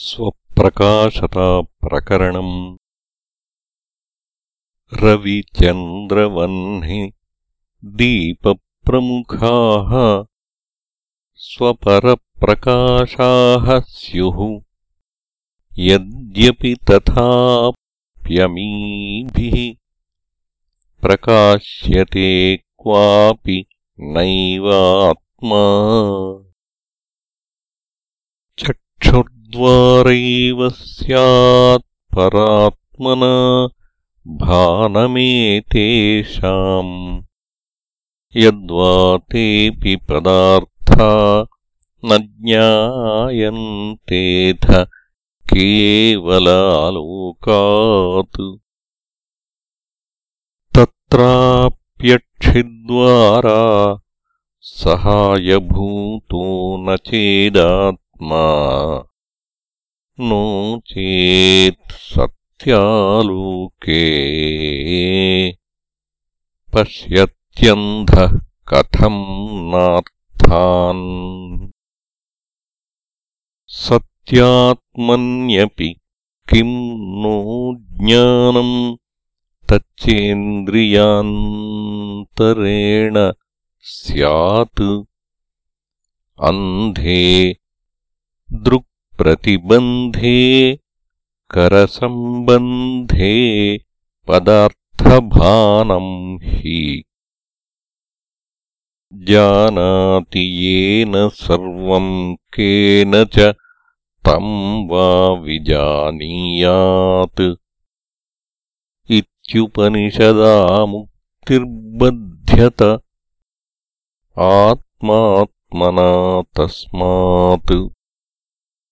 स्वप्रकाशताप्रकरणम्। रविचन्द्रवह्नि दीपप्रमुखाः स्वपरप्रकाशाः स्युः। यद्यपि तथाप्यमीभिः प्रकाश्यते क्वापि नैवात्मा द्वारैव स्यात् परात्मना भानमेतेषाम्। यद्वा तेऽपि पदार्था न ज्ञायन्तेऽथ केवलालोकात्। तत्राप्यक्षिद्वारा सहायभूतो न चेदात्मा नो चेत् सत्यालोके। पश्यत्यन्धः कथम् नार्थान् सत्यात्मन्यपि किम् नो ज्ञानम् तच्चेन्द्रियान्तरेण स्यात्। अन्धे दृक् प्रतिबन्धे करसम्बन्धे पदार्थभानम् हि। जानाति येन सर्वम् केन च तम् वा विजानीयात्। इत्युपनिषदामुक्तिर्बध्यत आत्मात्मना तस्मात्